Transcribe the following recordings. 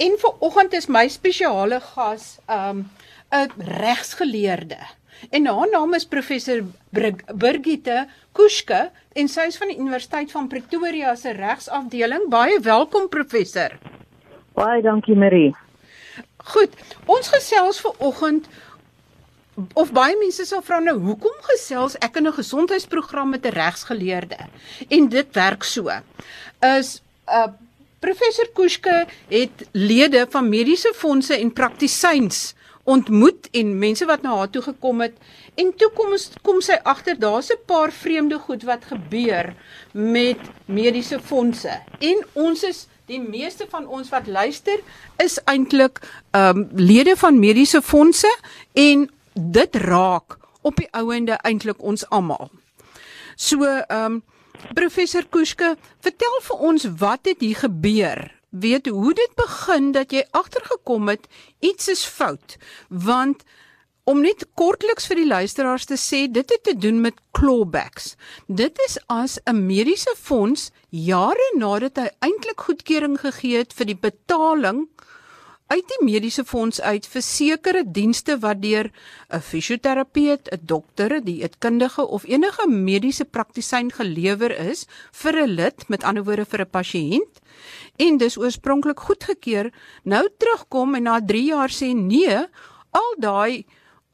En vir oggend is my spesiale gas um 'n regsgeleerde. En haar naam is professor Birgitte Kuske en sy is van die Universiteit van Pretoria se regsafdeling. Baie welkom professor. Baie dankie Marie. Goed, ons gesels ver oggend of baie mense sal vra nou hoekom gesels ek in 'n gesondheidsprogram met 'n regsgeleerde? En dit werk so. Is 'n uh, professor Kuske het lede van mediese fondse en praktisyns ontmoet en mense wat na haar toe gekom het en toe kom kom sy agter daar's 'n paar vreemde goed wat gebeur met mediese fondse en ons is die meeste van ons wat luister is eintlik ehm um, lede van mediese fondse en dit raak op die ouende eintlik ons almal. So ehm um, professor Kuske, vertel vir ons wat het hier gebeur? Weet hoe dit begin dat jy agtergekom het iets is fout want om net kortliks vir die luisteraars te sê dit het te doen met clawbacks. Dit is as 'n mediese fonds jare nadat hy eintlik goedkeuring gegee het vir die betaling uit die mediese fonds uit vir sekere dienste wat deur 'n fisioterapeut, 'n dokter, 'n dieetkundige of enige mediese praktisyn gelewer is vir 'n lid, met ander woorde vir 'n pasiënt. En dis oorspronklik goedgekeur, nou terugkom en na 3 jaar sê nee, al daai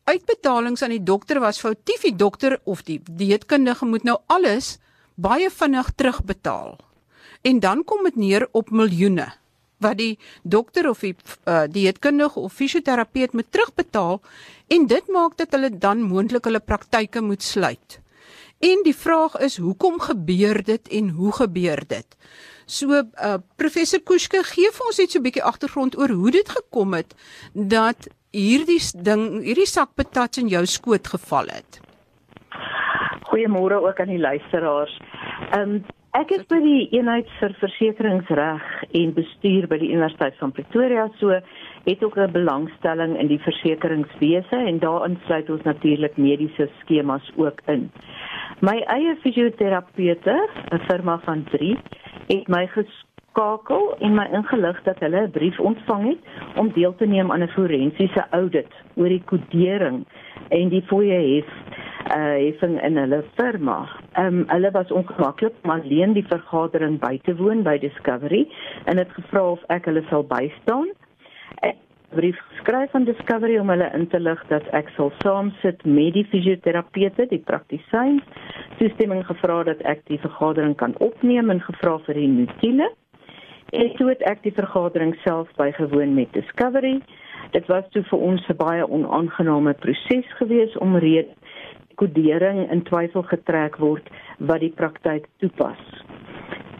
uitbetalings aan die dokter was foutief, die dokter of die dieetkundige moet nou alles baie vinnig terugbetaal. En dan kom dit neer op miljoene wat die dokter of die uh, dieetkundige of fisioterapeut moet terugbetaal en dit maak dat hulle dan moontlik hulle praktyke moet sluit. En die vraag is hoekom gebeur dit en hoe gebeur dit? So uh, professor Kuske gee vir ons net so 'n bietjie agtergrond oor hoe dit gekom het dat hierdie ding hierdie sak patats in jou skoot geval het. Goeiemôre ook aan die luisteraars. Ehm um, Ek is by die eenheid vir versekeringsreg en bestuur by die Universiteit van Pretoria, so het ook 'n belangstelling in die versekeringswese en daarin sluit ons natuurlik mediese skemas ook in. My eie fisioterapeute, 'n firma van 3, het my geskakel en my ingelig dat hulle 'n brief ontvang het om deel te neem aan 'n forensiese audit oor die kodering en die fooie hef uh heffing in hulle firma. Ehm um, hulle was ongemaklik om alleen die vergadering by te woon by Discovery en het gevra of ek hulle sal bystaan. Ek brief geskryf aan Discovery om hulle in te lig dat ek sal saamsit met die fisioterapeute, die praktisyns, toestemming gevra dat ek die vergadering kan opneem en gevra vir die notule. En toe het ek die vergadering self bygewoon met Discovery. Dit was toe vir ons 'n baie onaangename proses gewees om rede kodering in twyfel getrek word wat die praktyk toepas.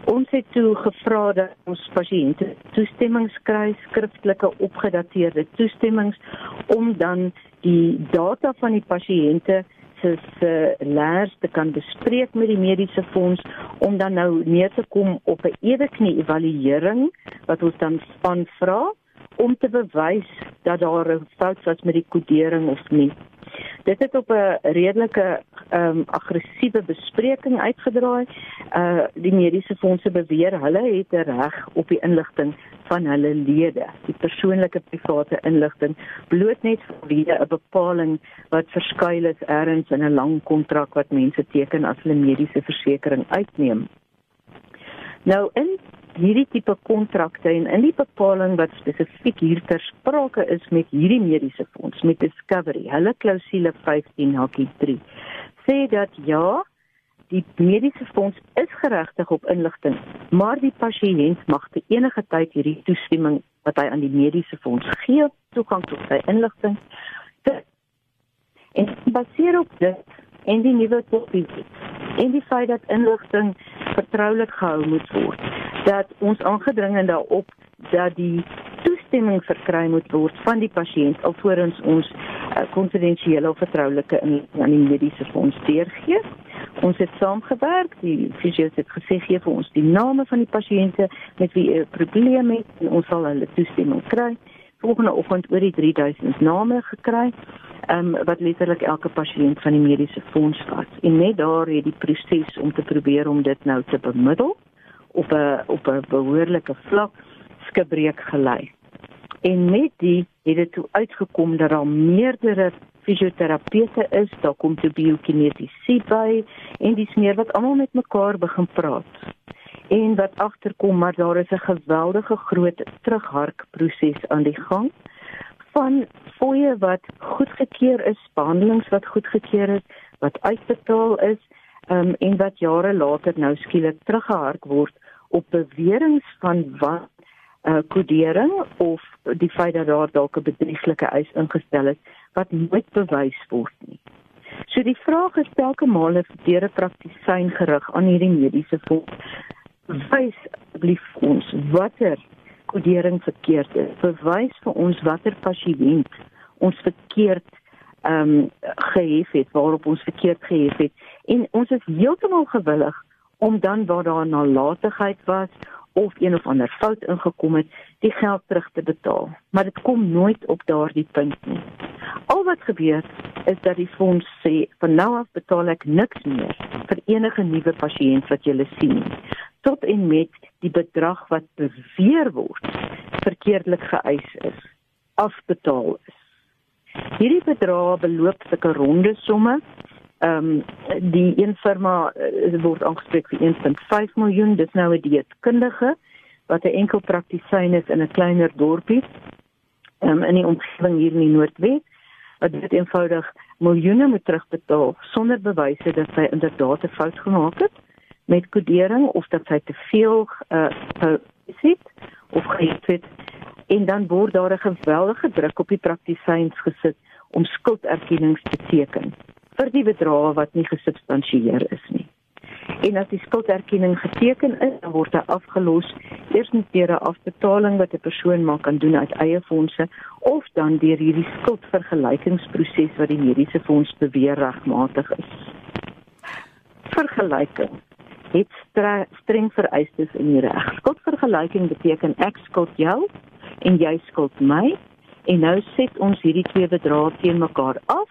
Ons het toe gevra dat ons pasiënte toestemming kry, skriftelike opgedateerde toestemmings om dan die data van die pasiënte se se laers te kan bespreek met die mediese fonds om dan nou neer te kom op 'n eweknie evaluering wat ons dan span vra om te bewys dat daar 'n fout was met die kodering of nie. Dit het op 'n redelike ehm um, aggressiewe bespreking uitgedraai. Uh die mediese fondse beweer hulle het 'n reg op die inligting van hulle lede, die persoonlike private inligting, bloot net vanweë 'n bepaling wat verskuil is ergens in 'n lang kontrak wat mense teken as hulle mediese versekerings uitneem. Nou in hierdie tipe kontrakte en in die bepaling wat spesifiek hier ter sprake is met hierdie mediese fonds met Discovery, hulle klousule 15 hakkie 3 sê dat ja, die mediese fonds is geregtig op inligting, maar die pasiënt mag te enige tyd hierdie toestemming wat hy aan die mediese fonds gee, toegang tot sy inligting te en baseer op dit en die nuwe toepassing en die feit dat inligting vertroulik gehou moet word dat ons aangedring en daarop dat die toestemming verkry moet word van die pasiënt alvorens ons konfidensiële uh, of vertroulike inligting aan die mediese fonds deurgee. Ons het saamgewerk, die fisios het gesê gee vir ons die name van die pasiënte met wie 'n probleem het en ons sal hulle toestemming kry. Volgende oggend oor die 3000 name gekry. Ehm um, wat letterlik elke pasiënt van die mediese fonds vat. En net daar het die proses om te probeer om dit nou te bemiddel op 'n op 'n behoorlike vlak skebreek gelei. En met die het dit toe uitgekom dat daar meerdere fisioterapeute is, daar kom toe biokinetiese by en dis meer wat almal met mekaar begin praat. En wat agterkom maar daar is 'n geweldige groot terugharkproses aan die gang van fooie wat goedgekeur is, behandelings wat goedgekeur is, wat uitbetaal is, um, en wat jare later nou skielik teruggehark word op beweringe van wat uh, kodering of die feit dat daar dalk 'n bedrieglike eis ingestel is wat nooit bewys word nie. So die vraag is elke maal as deur 'n praktisyn gerig aan hierdie mediese fonds wys asseblief ons watter kodering verkeerd is. Bewys vir ons watter pasiënt ons verkeerd ehm um, gehef het waarop ons verkeerd gehef het en ons is heeltemal gewillig om dan waar daar nalatigheid was of een of ander fout ingekom het, die geld terug te betaal. Maar dit kom nooit op daardie punt nie. Al wat gebeur is dat die fonds sê van nou af betaal ek niks meer vir enige nuwe pasiënt wat jy sien tot en met die bedrag wat beweer word verkeerdelik geëis is afbetaal is. Hierdie bedrag beloop sulke ronde somme ehm um, die een firma uh, word aangespreek vir 1.5 miljoen dis nou 'n dieetkundige wat 'n enkel praktisyn is in 'n kleiner dorpie um, in die omgewing hier in die Noordwes wat dit eenvoudig miljoene moet terugbetaal sonder bewyse dat sy inderdaad 'n fout gemaak het met kodering of dat sy te veel uh sit of gehet het en dan word daar 'n geweldige druk op die praktisyns gesit om skulderkennings te teken vir die bedrae wat nie gesubstansieer is nie. En as die skulderkenning geteken is, dan word dit afgelos eers met 'n afbetaling wat 'n persoon maar kan doen uit eie fondse of dan deur hierdie skuldvergelykingsproses wat die mediese fonds beweer regmatig is. Vergelyking het streng vereistes in die reg. Skuldvergelyking beteken ek skuld jou en jy skuld my en nou set ons hierdie twee bedrae teen mekaar af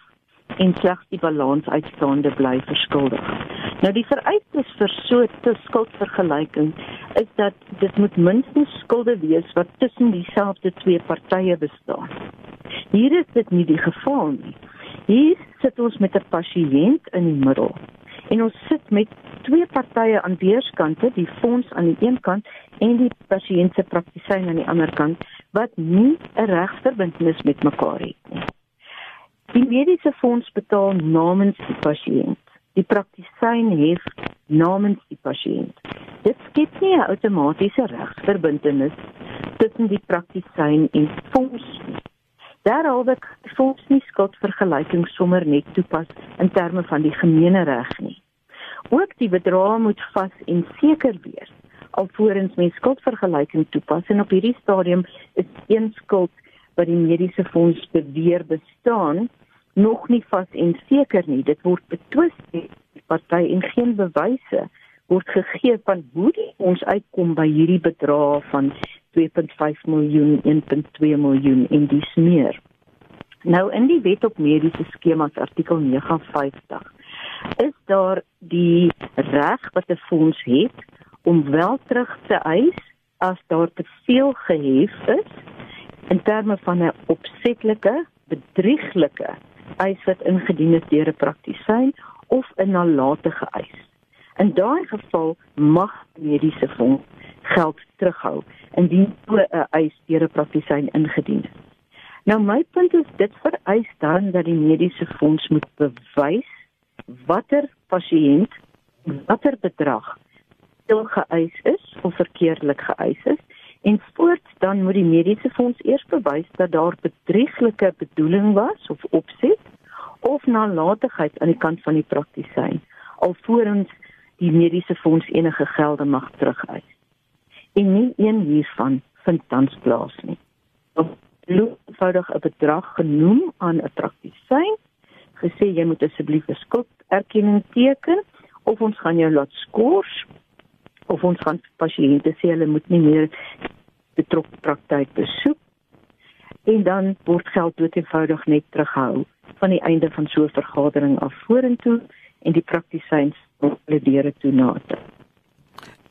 en slegs die balans uitstaande bly verskuldig. Nou die vereistes vir so 'n skuldvergelyking is dat dit moet minstens skulde wees wat tussen dieselfde twee partye bestaan. Hier is dit nie die geval nie. Hier sit ons met 'n pasiënt in die middel. En ons sit met twee partye aan weerskante, die fonds aan die een kant en die pasiënt se praktisyn aan die ander kant wat nie 'n regsverbintenis met mekaar het nie. Die mediese fonds betaal namens die pasiënt. Die praktisyn hef namens die pasiënt. Dit skep nie 'n outomatiese regsverbintenis tussen die praktisyn en fonds. Daaroor die fonds nie skuldvergelyking sommer net toepas in terme van die gemeene reg nie. Ook die bedrag moet vas en seker wees alvorens mens skuldvergelyking toepas en op hierdie stadium is een skuld wat die mediese fonds beweer bestaan nog nie vas en seker nie. Dit word betwis die party en geen bewyse word gegee van hoe die ons uitkom by hierdie bedrag van 2.5 miljoen, 1.2 miljoen en dis meer. Nou in die wet op mediese skemas artikel 59 is daar die reg wat 'n fonds het om wel terug te eis as daar te veel gehef is in terme van 'n opsetlike bedrieglike eis wat ingedien is deur 'n praktisyn of 'n nalatige eis. In daai geval mag mediese fonds geld terughou indien so 'n eis deur 'n praktisyn ingedien is. Nou my punt is dit vereis dan dat die mediese fonds moet bewys watter pasiënt watter bedrag te geëis is of verkeerdelik geëis is En voorts dan moet die mediese fonds eers bewys dat daar bedrieglike bedoeling was of opset of nalatigheid aan die kant van die praktisyn alvorens die mediese fonds enige gelde mag terugeis. En nie een hiervan vind tans plaas nie. Of eenvoudig 'n bedrag genoem aan 'n praktisyn gesê jy moet asseblief 'n skulderkenning teken of ons gaan jou laat skors of ons gaan pasiënte sê hulle moet nie meer betrokke praktyk besoek en dan word geld dood eenvoudig net terughou van die einde van so 'n vergadering af vorentoe en die praktisyns hulle deure toe na.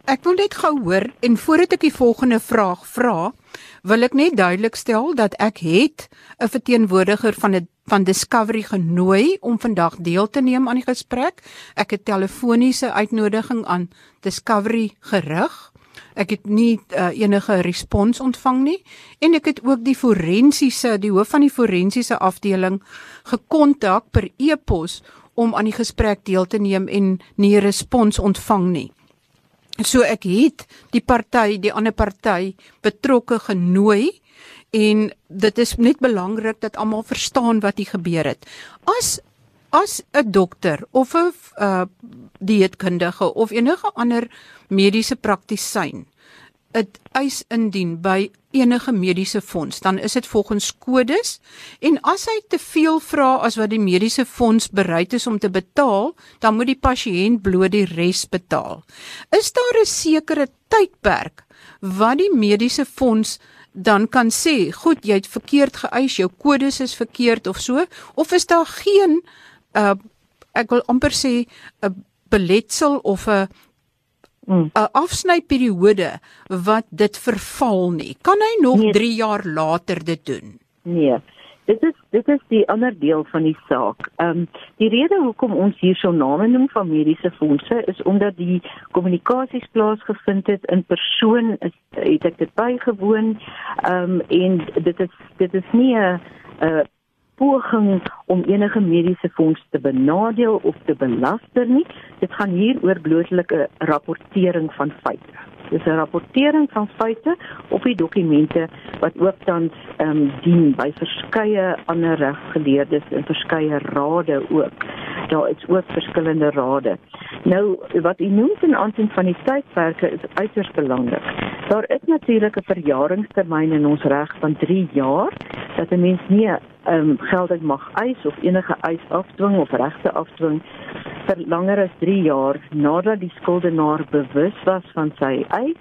ek wil net gou hoor en voordat ek die volgende vraag vra, wil ek net duidelik stel dat ek het 'n verteenwoordiger van 'n van Discovery genooi om vandag deel te neem aan die gesprek. Ek het telefoniese uitnodiging aan Discovery gerig. Ek het nie uh, enige respons ontvang nie en ek het ook die forensiese, die hoof van die forensiese afdeling gekontak per e-pos om aan die gesprek deel te neem en nie respons ontvang nie. So ek het die party, die ander party betrokke genooi en dit is net belangrik dat almal verstaan wat hier gebeur het. As as 'n dokter of 'n uh, dieetkundige of enige ander mediese praktisyn 'n eis indien by enige mediese fonds, dan is dit volgens kodes en as hy te veel vra as wat die mediese fonds bereid is om te betaal, dan moet die pasiënt bloot die res betaal. Is daar 'n sekere tydperk wat die mediese fonds dan kan sê, goed, jy het verkeerd geëis, jou kodes is verkeerd of so, of is daar geen uh ek wil amper sê 'n beletsel of 'n 'n mm. afsnyperiode wat dit verval nie. Kan hy nog nee. 3 jaar later dit doen? Nee. Dit is dit is die ander deel van die saak. Ehm um, die rede hoekom ons hier so name noem van mediese fondse is omdat die kommunikasies plaasgevind het in persoon is het ek dit bygewoon. Ehm um, en dit is dit is nie 'n 'n poging om enige mediese fonds te benadeel of te belaster nie. Dit gaan hier oor blootlike rapportering van feite. Dis 'n rapportering van feite op die dokumente wat ook tans ehm um, dien by verskeie ander regsgeleerdes en verskeie rade ook. Daar is ook verskillende rade. Nou wat u noem ten aansien van die tydperke is uiters belangrik. Daar is natuurlik 'n verjaringstermyn in ons reg van 3 jaar dat 'n mens nie ehm um, geld mag eis of enige eis afdwing of regte afdwing vir langer as 3 jaar nadat die skuldenaar bewus was van sy eis.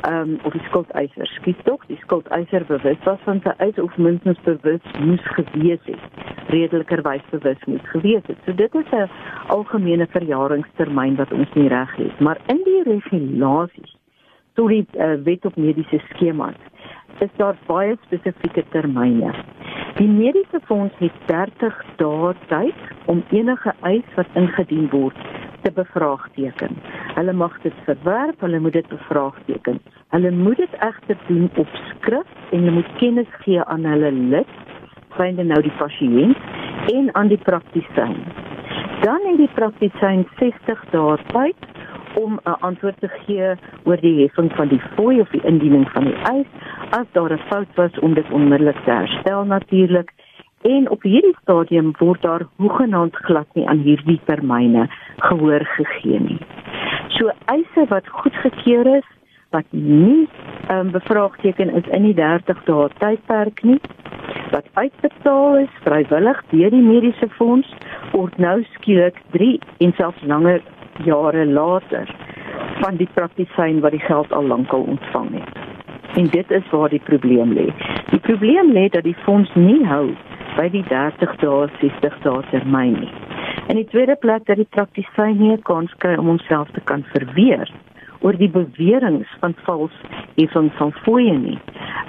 Ehm um, of die skuldeiser skiet tog die skuldeiser bewus was van sy eis of minstens bewus moes gewees het. Redelikerwys bewus moes gewees het. So dit is 'n algemene verjaringstermyn wat ons nie reg het, maar in die regulasies tot die uh, wet op mediese skemas is daar baie spesifieke termyne. Die mediese fonds het 30 dae tyd om enige eis wat ingedien word te bevraagteken. Hulle mag dit verwerp, hulle moet dit bevraagteken. Hulle moet dit egter doen op skrif en hulle moet kennis gee aan hulle lid, synde nou die pasiënt en aan die praktisyn. Dan het die praktisyn 60 dae tyd om 'n antwoord te gee oor die heffing van die fooi of die indiening van die eis as daar 'n fout was om dit onmiddellik te herstel natuurlik en op hierdie stadium word daar hoegenaamd glad nie aan hierdie termyne gehoor gegee nie. So eise wat goedgekeur is wat nie um, bevraagteken is in die 30 dae tydperk nie wat uitbetaal is vrywillig deur die mediese fonds word nou skielik 3 en selfs langer jare later van die praktisyn wat die geld al lankal ontvang het. En dit is waar die probleem lê. Die probleem lê dat die fonds nie hou by die 30 dae 60 dae termyn nie. En die tweede plek dat die praktisyn nie kan skry om homself te kan verweer oor die beweringe van vals heffing van fooie nie.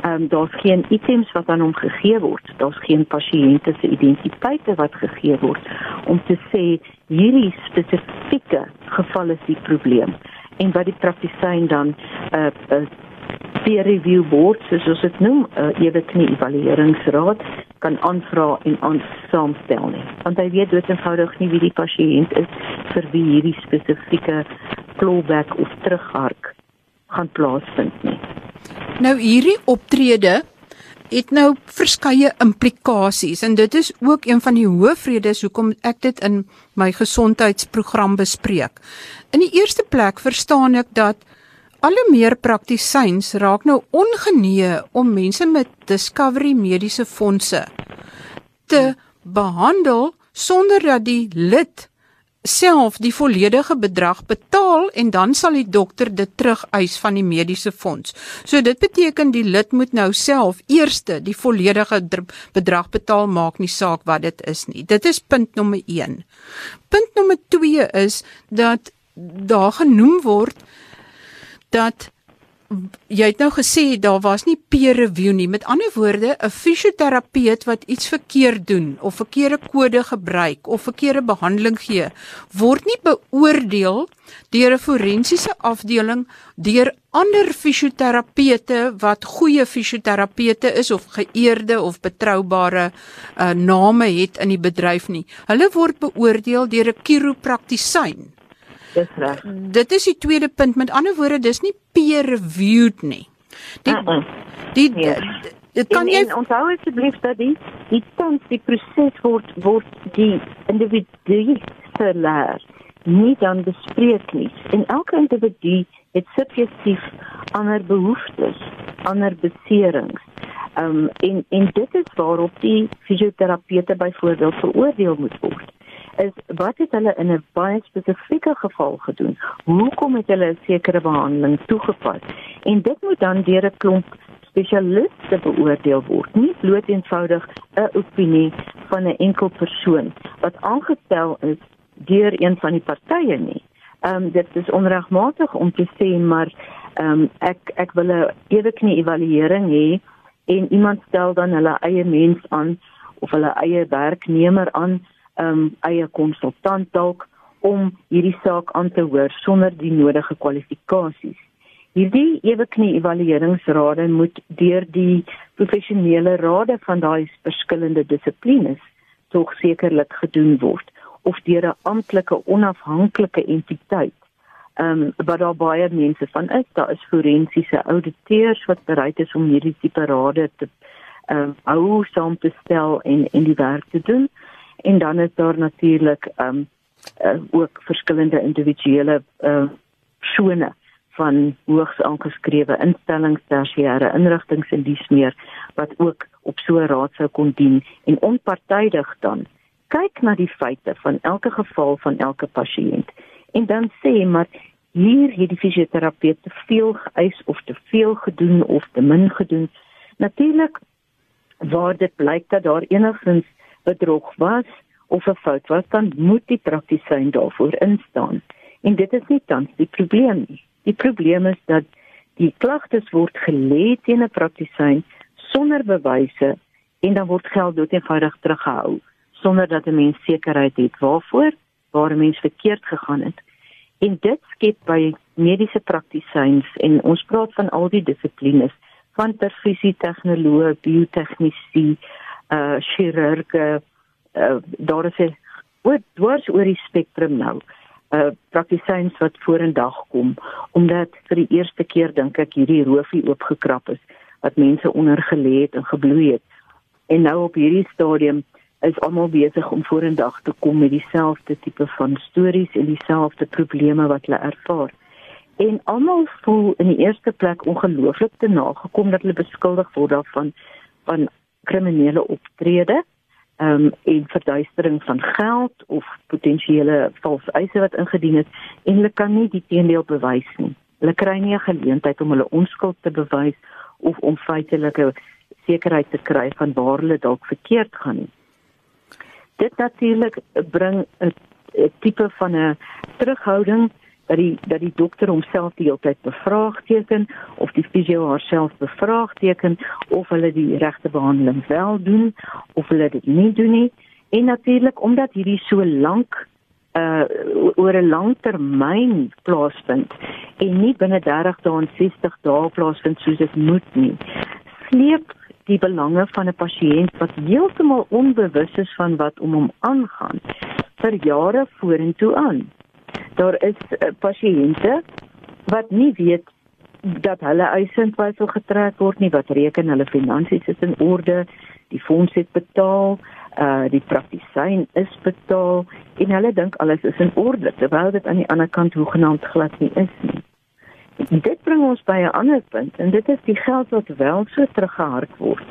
Ehm um, daar's geen items wat aan hom gegee word. Daar's geen pasiënte se identiteite wat gegee word om te sê hierdie spesifieke geval is die probleem en wat die praktisyn dan 'n uh, eh, uh, eh, peer review board soos ons dit noem, 'n uh, ewe knie evalueringsraad kan aanvra en aansaamstel nie. Want hy weet dood eenvoudig nie wie die pasiënt is vir wie hierdie spesifieke clawback of terughark gaan plaasvind nie. Nou hierdie optrede het nou verskeie implikasies en dit is ook een van die hoofredes hoekom ek dit in my gesondheidsprogram bespreek. In die eerste plek verstaan ek dat al hoe meer praktisyns raak nou ongenee om mense met Discovery Mediese Fondse te behandel sonder dat die lid self die volledige bedrag betaal en dan sal die dokter dit terugeis van die mediese fonds. So dit beteken die lid moet nou self eerste die volledige bedrag betaal maak nie saak wat dit is nie. Dit is punt nommer 1. Punt nommer 2 is dat daar genoem word dat jy het nou gesê daar was nie peer review nie. Met ander woorde, 'n fisioterapeut wat iets verkeerd doen of verkeerde kode gebruik of verkeerde behandeling gee, word nie beoordeel deur 'n forensiese afdeling deur ander fisioterapeute wat goeie fisioterapeute is of geëerde of betroubare uh, name het in die bedryf nie. Hulle word beoordeel deur 'n chiropraktisyn. Dis reg. Dit is die tweede punt. Met ander woorde, dis nie peer reviewed nie. Die Uh -uh. die Nee. dit kan en, jy en onthou asseblief dat die die tans die proses word word die individu se leer nie dan bespreek nie. En elke individu het subjektief ander behoeftes, ander beserings. Ehm um, en en dit is waarop die fisioterapeute byvoorbeeld beoordeel moet word is wat het hulle in 'n baie spesifieke geval gedoen? Hoekom het hulle 'n sekere behandeling toegepas? En dit moet dan deur 'n klomp spesialiste beoordeel word, nie bloot eenvoudig 'n opinie van 'n enkel persoon wat aangestel is deur een van die partye nie. Ehm um, dit is onregmatig om te sê maar ehm um, ek ek wil 'n eweknie evaluering hê en iemand stel dan hulle eie mens aan of hulle eie werknemer aan um eie konsultant dalk om hierdie saak aan te hoor sonder die nodige kwalifikasies. Hierdie eweknie evalueringsrade moet deur die professionele rade van daai verskillende dissiplines tog sekerlik gedoen word of deur 'n amptelike onafhanklike entiteit. Um wat daar baie mense van is, daar is forensiese auditeurs wat bereid is om hierdie tipe rade te um hou saam te stel en en die werk te doen en dan is daar natuurlik um uh, ook verskillende individuele uh persone van hoogs aangeskrewe instellings tersiêre inrigtinge en dies meer wat ook op so 'n raad sou kon dien. En onpartydig dan kyk na die feite van elke geval van elke pasiënt en dan sê maar hier het die fisioterapeut te veel geëis of te veel gedoen of te min gedoen. Natuurlik waar dit blyk dat daar enigstens bedrog was of 'n fout was, dan moet die praktisyn daarvoor instaan. En dit is nie tans die probleem nie. Die probleem is dat die klagtes word gelê teen 'n praktisyn sonder bewyse en dan word geld doeteenvoudig teruggehou sonder dat 'n mens sekerheid het waarvoor waar 'n mens verkeerd gegaan het. En dit skep by mediese praktisyns en ons praat van al die dissiplines van perfusie tegnoloë, biotegnisie, uh chirurge uh, daar is 'n oor dwars oor die spektrum nou uh praktisyns wat vorendag kom omdat vir die eerste keer dink ek hierdie roofie oopgekrap is wat mense onder gelê het en gebloei het. En nou op hierdie stadium is almal besig om vorendag te kom met dieselfde tipe van stories en dieselfde probleme wat hulle ervaar. En almal voel in die eerste plek ongelooflik te nagekom dat hulle beskuldig word daarvan van kriminele optrede ehm um, en verduistering van geld of potensiële valse eise wat ingedien is en hulle kan nie die teendeel bewys nie. Hulle kry nie 'n geleentheid om hulle onskuld te bewys of om feitelike sekerheid te kry van waar hulle dalk verkeerd gaan nie. Dit natuurlik bring 'n tipe van 'n terughouding dat die dat die dokter homself die hele tyd bevraagteken of die fisio haarself bevraagteken of hulle die regte behandeling wel doen of hulle dit nie doen nie. En natuurlik omdat hierdie so lank uh oor 'n lang termyn plaasvind en nie binne 30 dae en 60 dae plaasvind soos dit moet nie sleep die belange van 'n pasiënt wat heeltemal onbewus is van wat om hom aangaan vir jare vorentoe aan daar is uh, pasiënte wat nie weet dat hulle eise in twyfel getrek word nie wat reken hulle finansies is in orde die fonds het betaal uh die praktisyn is betaal en hulle dink alles is in orde terwyl dit aan die ander kant hoegenaamd glad nie is nie. Dit bring ons by 'n ander punt en dit is die geld wat wel so teruggehark word.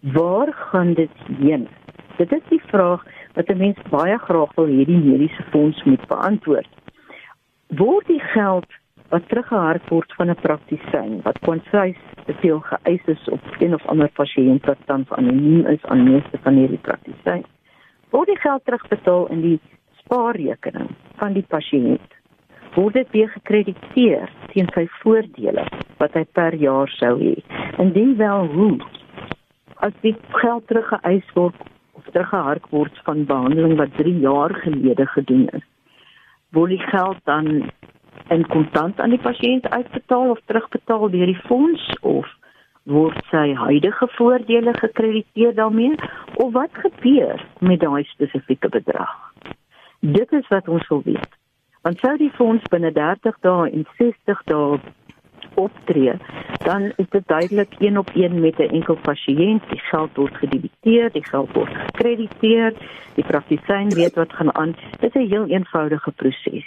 Waar gaan dit heen? Dit is die vraag wat 'n mens baie graag wil hê die mediese fonds moet beantwoord word die geld wat teruggehard word van 'n praktisyn wat konsys te veel geëis is op een of ander pasiënt wat tans anoniem is aan meeste van hierdie praktisyn word die geld terugbetaal in die spaarrekening van die pasiënt word dit weer gekrediteer teen sy voordele wat hy per jaar sou hê. Indien wel hoe as die geld teruggeëis word of teruggehark word van behandeling wat 3 jaar gelede gedoen is, word die geld dan in kontant aan die pasiënt uitbetaal of terugbetaal deur die fonds of word sy huidige voordele gekrediteer daarmee of wat gebeur met daai spesifieke bedrag? Dit is wat ons wil weet. Want sou die fonds binne 30 dae en 60 dae optree, dan is dit duidelik een op een met 'n enkel pasiënt, die geld word gedebiteer, die geld word gekrediteer, die praktisyn weet wat gaan aan. Dit is 'n heel eenvoudige proses.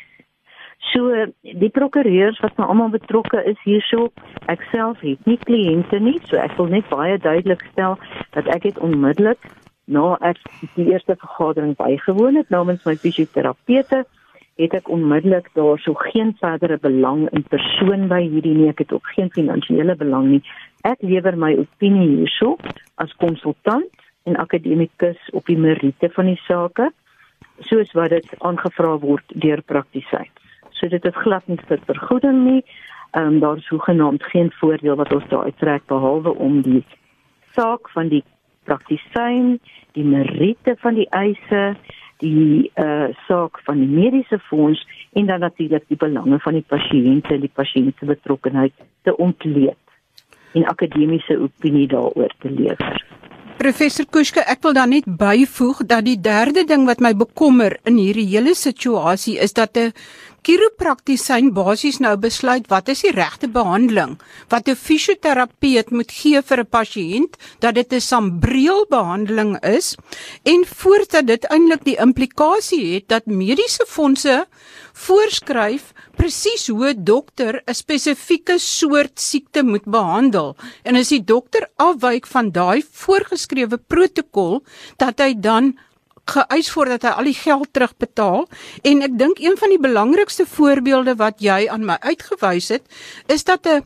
So die prokureurs wat nou almal betrokke is hierso, ek self het nie kliënte nie, so ek wil net baie duidelik stel dat ek het onmiddellik na ek die eerste vergadering bygewoon het namens my fisioterapeute het ek onmiddellik daarso geen verdere belang in persoon by hierdie nie. Ek het ook geen finansiële belang nie. Ek lewer my opinie hierso as konsultant en akademikus op die meriete van die saak soos wat dit aangevra word deur praktisyns. So dit is glad nie vir vergoeding nie. Um, daar is hoegenaamd geen voordeel wat ons daar uittrek behalwe om die saak van die praktisyn die meriete van die eise die uh saak van die mediese fonds en dan natuurlik die belange van die pasiënte en die pasiënt se betrokkenheid te ontleed en akademiese opinie daaroor te lewer. Professor Kuske, ek wil dan net byvoeg dat die derde ding wat my bekommer in hierdie hele situasie is dat 'n chiropraktisyn basies nou besluit wat is die regte behandeling wat 'n fisioterapeut moet gee vir 'n pasiënt dat dit 'n sambreelbehandeling is en voordat dit eintlik die implikasie het dat mediese fondse voorskryf presies hoe 'n dokter 'n spesifieke soort siekte moet behandel. En as die dokter afwyk van daai voorgeskrewe protokol dat hy dan geëis voordat hy al die geld terugbetaal. En ek dink een van die belangrikste voorbeelde wat jy aan my uitgewys het is dat 'n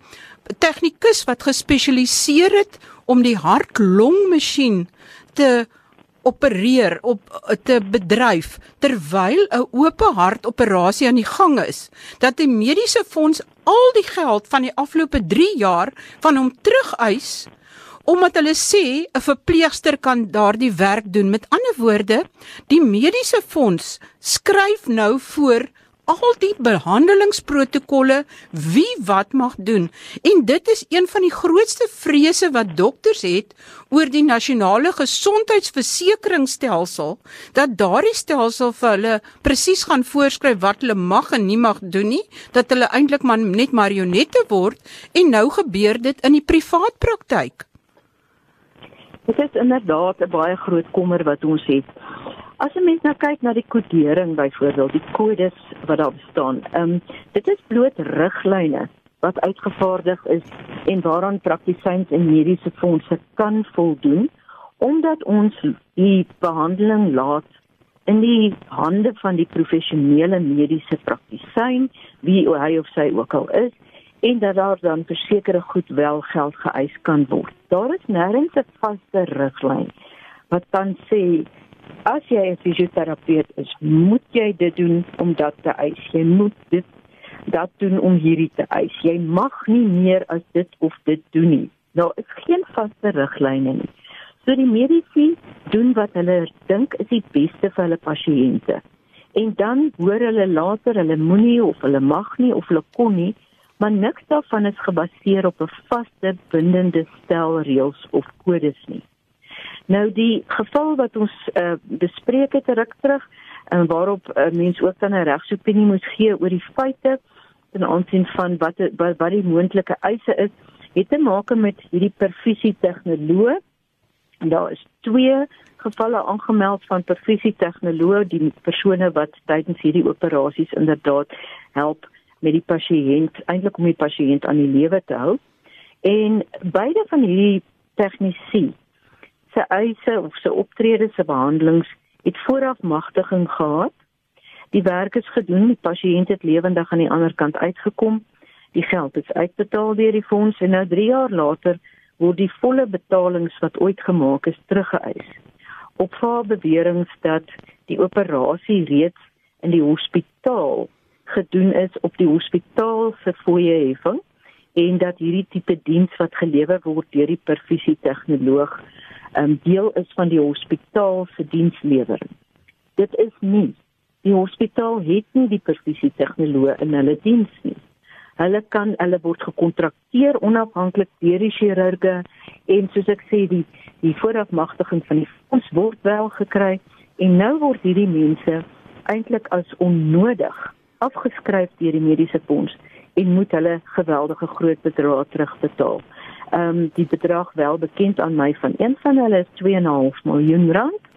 tegnikus wat gespesialiseer het om die hart-long-masjien te opereer op te bedryf terwyl 'n oop hart operasie aan die gang is dat die mediese fonds al die geld van die afgelope 3 jaar van hom terugeis omdat hulle sê 'n verpleegster kan daardie werk doen. Met ander woorde, die mediese fonds skryf nou voor al die behandelingsprotokolle wie wat mag doen. En dit is een van die grootste vrese wat dokters het oor die nasionale gesondheidsversekeringsstelsel dat daardie stelsel vir hulle presies gaan voorskryf wat hulle mag en nie mag doen nie, dat hulle eintlik maar net marionette word en nou gebeur dit in die privaat praktyk. Dit is inderdaad 'n baie groot kommer wat ons het. As 'n mens nou kyk na die kodering byvoorbeeld, die kodes wat daar bestaan. Ehm um, dit is bloot riglyne wat uitgevaardig is en waaraan praktisyns en mediese fondse kan voldoen omdat ons die behandeling laat in die hande van die professionele mediese praktisyn wie hy of sy ook al is en dat daar dan versekerde goed wel geld geëis kan word. Daar is nêrens 'n vaste riglyn wat dan sê as jy 'n fisioterapeut is, moet jy dit doen om dit te eis. Jy moet dit dat doen om hierdie te eis. Jy mag nie meer as dit of dit doen nie. Daar is geen vaste riglyne nie. So die mediese doen wat hulle dink is die beste vir hulle pasiënte. En dan hoor hulle later hulle moenie of hulle mag nie of hulle kon nie maar niks daarvan is gebaseer op 'n vaste bindende stel reëls of kodes nie. Nou die geval wat ons uh, bespreek het ruk terug en waarop 'n uh, mens ook dan 'n regsopinie moet gee oor die feite ten aansien van wat wat, wat die moontlike eise is, het te maak met hierdie perfusie tegnoloog. En daar is twee gevalle aangemeld van perfusie tegnoloog, die persone wat tydens hierdie operasies inderdaad help met die pasiënt eintlik om die pasiënt aan die lewe te hou. En beide van hierdie tegnisi se eise of se optredes se behandelings het vooraf magtiging gehad. Die werk is gedoen, die pasiënt het lewendig aan die ander kant uitgekom. Die geld is uitbetaal deur die fonds en nou 3 jaar later word die volle betalings wat ooit gemaak is teruggeëis. Op haar beweringe dat die operasie reeds in die hospitaal gedoen is op die hospitaal se fooie heffing en dat hierdie tipe diens wat gelewer word deur die perfusie tegnoloog 'n um, deel is van die hospitaal se dienslewering. Dit is nie die hospitaal het nie die perfusie tegnoloog in hulle diens nie. Hulle kan hulle word gekontrakteer onafhanklik deur die chirurge en soos ek sê die die voorafmagtiging van die fonds word wel gekry en nou word hierdie mense eintlik as onnodig afgeskryf deur die mediese fonds en moet hulle geweldige groot bedrae terugbetaal. Ehm um, die bedrag wel bekend aan my van een van hulle is 2.5 miljoen rand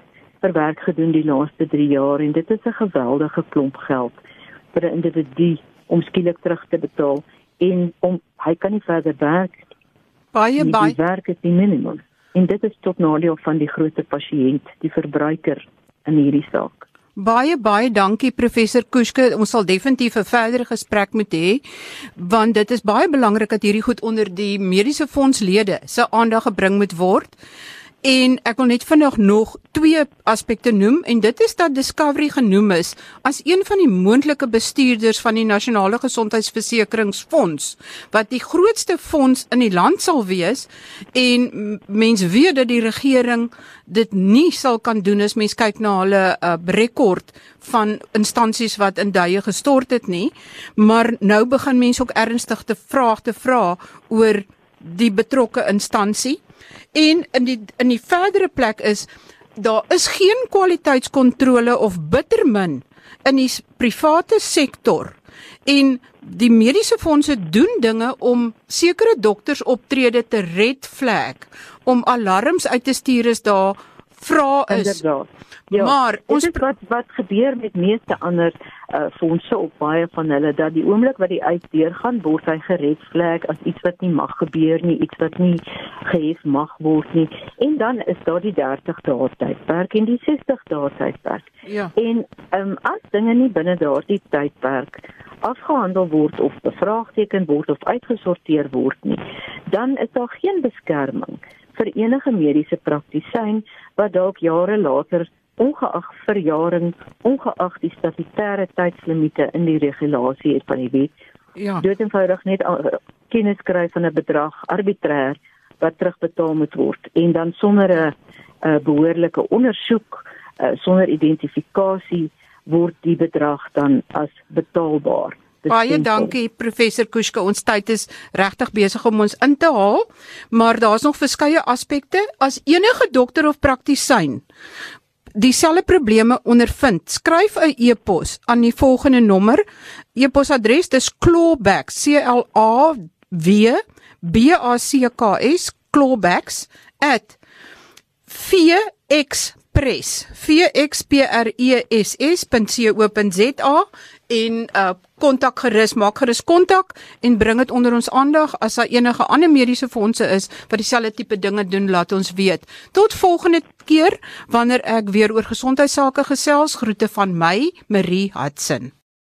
vir werk gedoen die laaste 3 jaar en dit is 'n geweldige klomp geld vir 'n individu om skielik terug te betaal en om hy kan nie verder werk. Baie baie werk is die minimum. En dit is tot nadeel van die groot pasiënt, die verbruiker in hierdie saak. Baie baie dankie professor Kuske. Ons sal definitief 'n verdere gesprek moet hê want dit is baie belangrik dat hierdie goed onder die mediese fondslede se aandag gebring moet word. En ek wil net vinnig nog twee aspekte noem en dit is dat Discovery genoem is as een van die moontlike bestuurders van die Nasionale Gesondheidsversekeringsfonds wat die grootste fonds in die land sal wees en mense weet dat die regering dit nie sal kan doen as mens kyk na hulle uh, rekord van instansies wat in duie gestort het nie. Maar nou begin mense ook ernstig te vra te vra oor die betrokke instansie En in die in die verdere plek is daar is geen kwaliteitskontrole of bittermin in die private sektor. En die mediese fondse doen dinge om sekere dokters optrede te red flag om alarms uit te stuur as daar vra is. Inderdaad. Ja, maar ons wat wat gebeur met meeste ander uh, fondse op baie van hulle dat die oomblik wat die uit deur gaan word hy gered vlek as iets wat nie mag gebeur nie, iets wat nie gehef mag word nie. En dan is daar die 30 dae tydperk en die 60 dae tydperk. Ja. En ehm um, as dinge nie binne daardie tydperk afgehandel word of bevraagteken word of uitgesorteer word nie, dan is daar geen beskerming vir enige mediese praktisyn wat dalk jare later ongeag verjaring, ongeag die statutêre tydslimite in die regulasie het van die wet. Ja. Dit eenvoudig net uh, kennis kry van 'n bedrag arbitrêr wat terugbetaal moet word en dan sonder 'n uh, behoorlike ondersoek, uh, sonder identifikasie word die bedrag dan as betaalbaar. Baie dankie professor Kuske. Ons tyd is regtig besig om ons in te haal, maar daar's nog verskeie aspekte. As enige dokter of praktisyn dieselfde probleme ondervind, skryf 'n e-pos aan die volgende nommer. E-posadres dis clawbacks c l a w b a c k s clawbacks @vxpress vxpress.co.za en uh kontak gerus maak gerus kontak en bring dit onder ons aandag as daar enige ander mediese fondse is wat dieselfde tipe dinge doen laat ons weet. Tot volgende keer wanneer ek weer oor gesondheidsake gesels. Groete van my Marie Hudson